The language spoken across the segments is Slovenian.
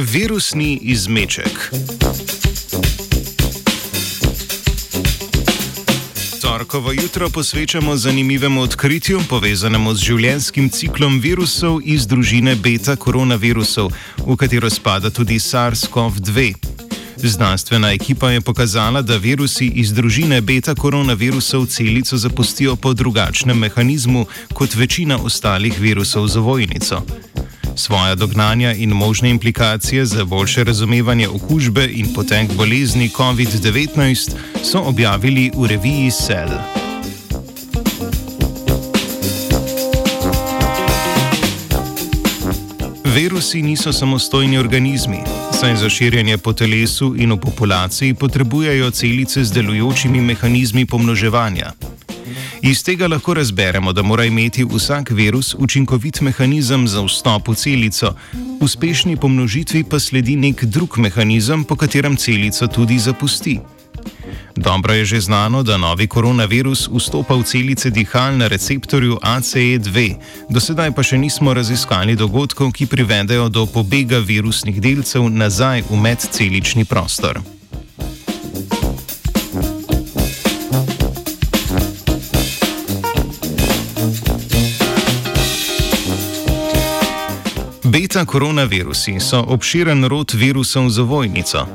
Virusni izmeček. Torkovo jutro posvečamo zanimivemu odkritju, povezanemu z življenjskim ciklom virusov iz družine beta-koronavirusov, v katero spada tudi SARS-CoV-2. Znanstvena ekipa je pokazala, da virusi iz družine beta-koronavirusov celico zapustijo po drugačnem mehanizmu kot večina ostalih virusov z vojnico. Svoja dognanja in možne implikacije za boljše razumevanje okužbe in potek bolezni COVID-19 so objavili v reviji Cell. Virusi niso samostojni organizmi, saj za širjenje po telesu in v populaciji potrebujejo celice z delujočimi mehanizmi pomnoževanja. Iz tega lahko razberemo, da mora imeti vsak virus učinkovit mehanizem za vstop v celico, uspešni pomnožitvi pa sledi nek drug mehanizem, po katerem celico tudi zapusti. Dobro je že znano, da novi koronavirus vstopa v celice dihal na receptorju ACE2, do sedaj pa še nismo raziskali dogodkov, ki privedejo do pobega virusnih delcev nazaj v medcelični prostor. Beta-koronavirusi so obširen rod virusov za vojnico.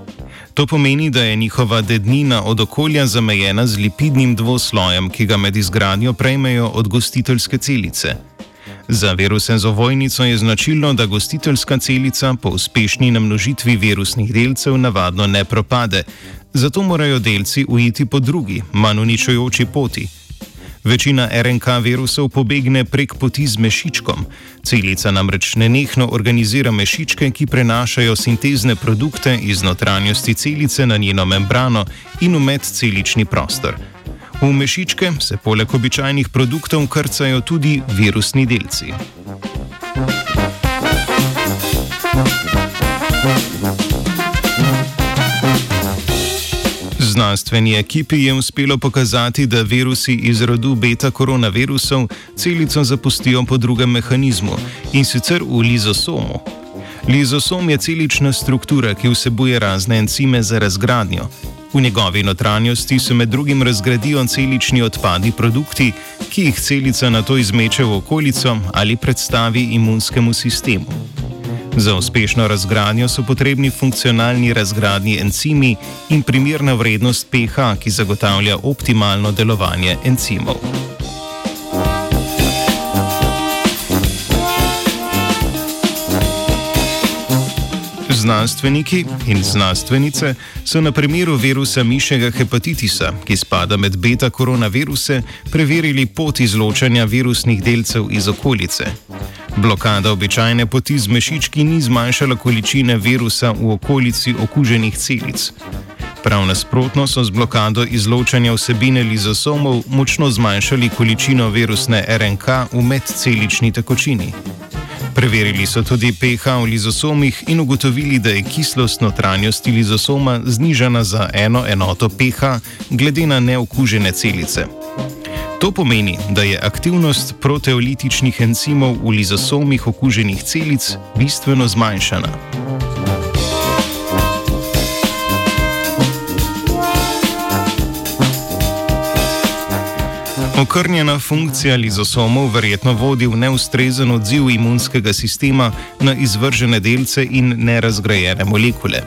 To pomeni, da je njihova dednina od okolja zamejena z lipidnim dvoslojem, ki ga med izgradnjo prejmejo od gostiteljske celice. Za viruse z ovojnico je značilno, da gostiteljska celica po uspešni namnožitvi virusnih delcev navadno ne propade, zato morajo delci ujiti po drugi, manj uničujoči poti. Večina RNK virusov pobegne prek poti z mešičkom. Celica namreč nenehno organizira mešičke, ki prenašajo sintezne produkte iz notranjosti celice na njeno membrano in v medcelični prostor. V mešičke se poleg običajnih produktov krcajo tudi virusni delci. Znanstveni ekipi je uspelo pokazati, da virusi iz rodu beta-koronavirusov celico zapustijo po drugem mehanizmu in sicer v lizosomu. Lizosom je celična struktura, ki vsebuje razne encime za razgradnjo. V njegovi notranjosti se med drugim razgradijo celični odpadni produkti, ki jih celica na to izmeče v okolico ali predstavi imunskemu sistemu. Za uspešno razgradnjo so potrebni funkcionalni razgradni encimi in primerna vrednost pH, ki zagotavlja optimalno delovanje encimov. Znanstveniki in znanstvenice so na primeru virusa mišjega hepatitisa, ki spada med beta-koronaviruse, preverili pot izločanja virusnih delcev iz okolice. Blokada običajne poti z mešički ni zmanjšala količine virusa v okolici okuženih celic. Prav nasprotno so z blokado izločanja vsebine lizosomov močno zmanjšali količino virusne RNK v medcelični tekočini. Preverili so tudi pH v lizosomih in ugotovili, da je kislost notranjosti lizosoma znižana za eno enoto pH glede na neokužene celice. To pomeni, da je aktivnost proteolitičnih encimov v lizosomih okuženih celic bistveno zmanjšana. Okrnjena funkcija lizosomov verjetno vodi v neustrezen odziv imunskega sistema na izvržene delce in nerazgrajene molekule.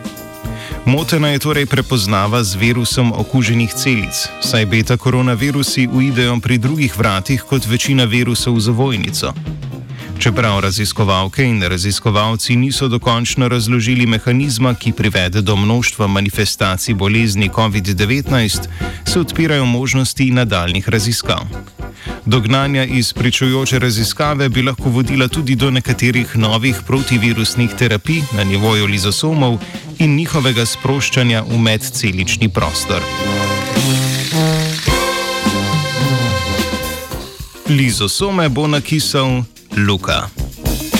Motena je torej prepoznava z virusom okuženih celic, saj beta-koronavirusi uidejo pri drugih vratih kot večina virusov za vojnico. Čeprav raziskovalke in raziskovalci niso dokončno razložili mehanizma, ki privede do množstva manifestacij bolezni COVID-19, se odpirajo možnosti nadaljnih raziskav. Dognanja iz pričujoče raziskave bi lahko vodila tudi do nekaterih novih protivirusnih terapij na nivoju lizosomov in njihovega sproščanja v medcelični prostor. Lizosome bo nakisal Luka.